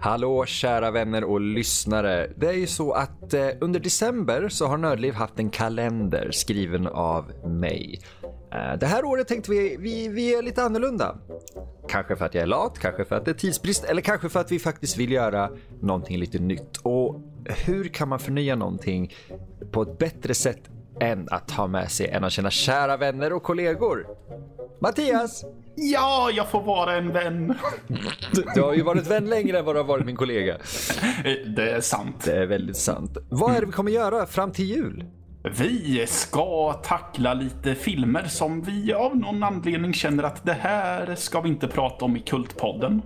Hallå kära vänner och lyssnare. Det är ju så att eh, under december så har Nördliv haft en kalender skriven av mig. Eh, det här året tänkte vi, vi, vi är lite annorlunda. Kanske för att jag är lat, kanske för att det är tidsbrist eller kanske för att vi faktiskt vill göra någonting lite nytt. Och hur kan man förnya någonting på ett bättre sätt än att ha med sig en av sina kära vänner och kollegor? Mattias! Ja, jag får vara en vän. Du, du har ju varit vän längre än vad du har varit min kollega. Det är sant. Det är väldigt sant. Vad är det vi kommer göra fram till jul? Vi ska tackla lite filmer som vi av någon anledning känner att det här ska vi inte prata om i Kultpodden.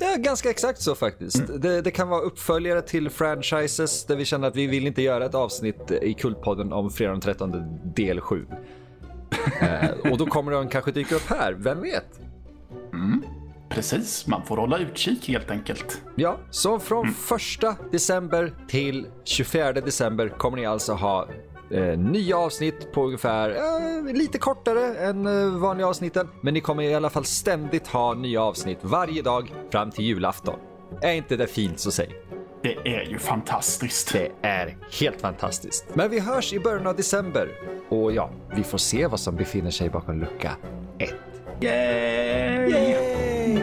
Är ganska exakt så faktiskt. Det, det, kan vara uppföljare till franchises där vi känner att vi vill inte göra ett avsnitt i Kultpodden om fredag den 13 del 7. Eh, och då kommer den kanske dyka upp här, vem vet? Mm, precis, man får hålla utkik helt enkelt. Ja, så från mm. 1 december till 24 december kommer ni alltså ha eh, nya avsnitt på ungefär eh, lite kortare än eh, vanliga avsnitten. Men ni kommer i alla fall ständigt ha nya avsnitt varje dag fram till julafton. Är inte det fint så säg? Det är ju fantastiskt. Det är helt fantastiskt. Men vi hörs i början av december. Och ja, vi får se vad som befinner sig bakom lucka 1. Yay! Yay!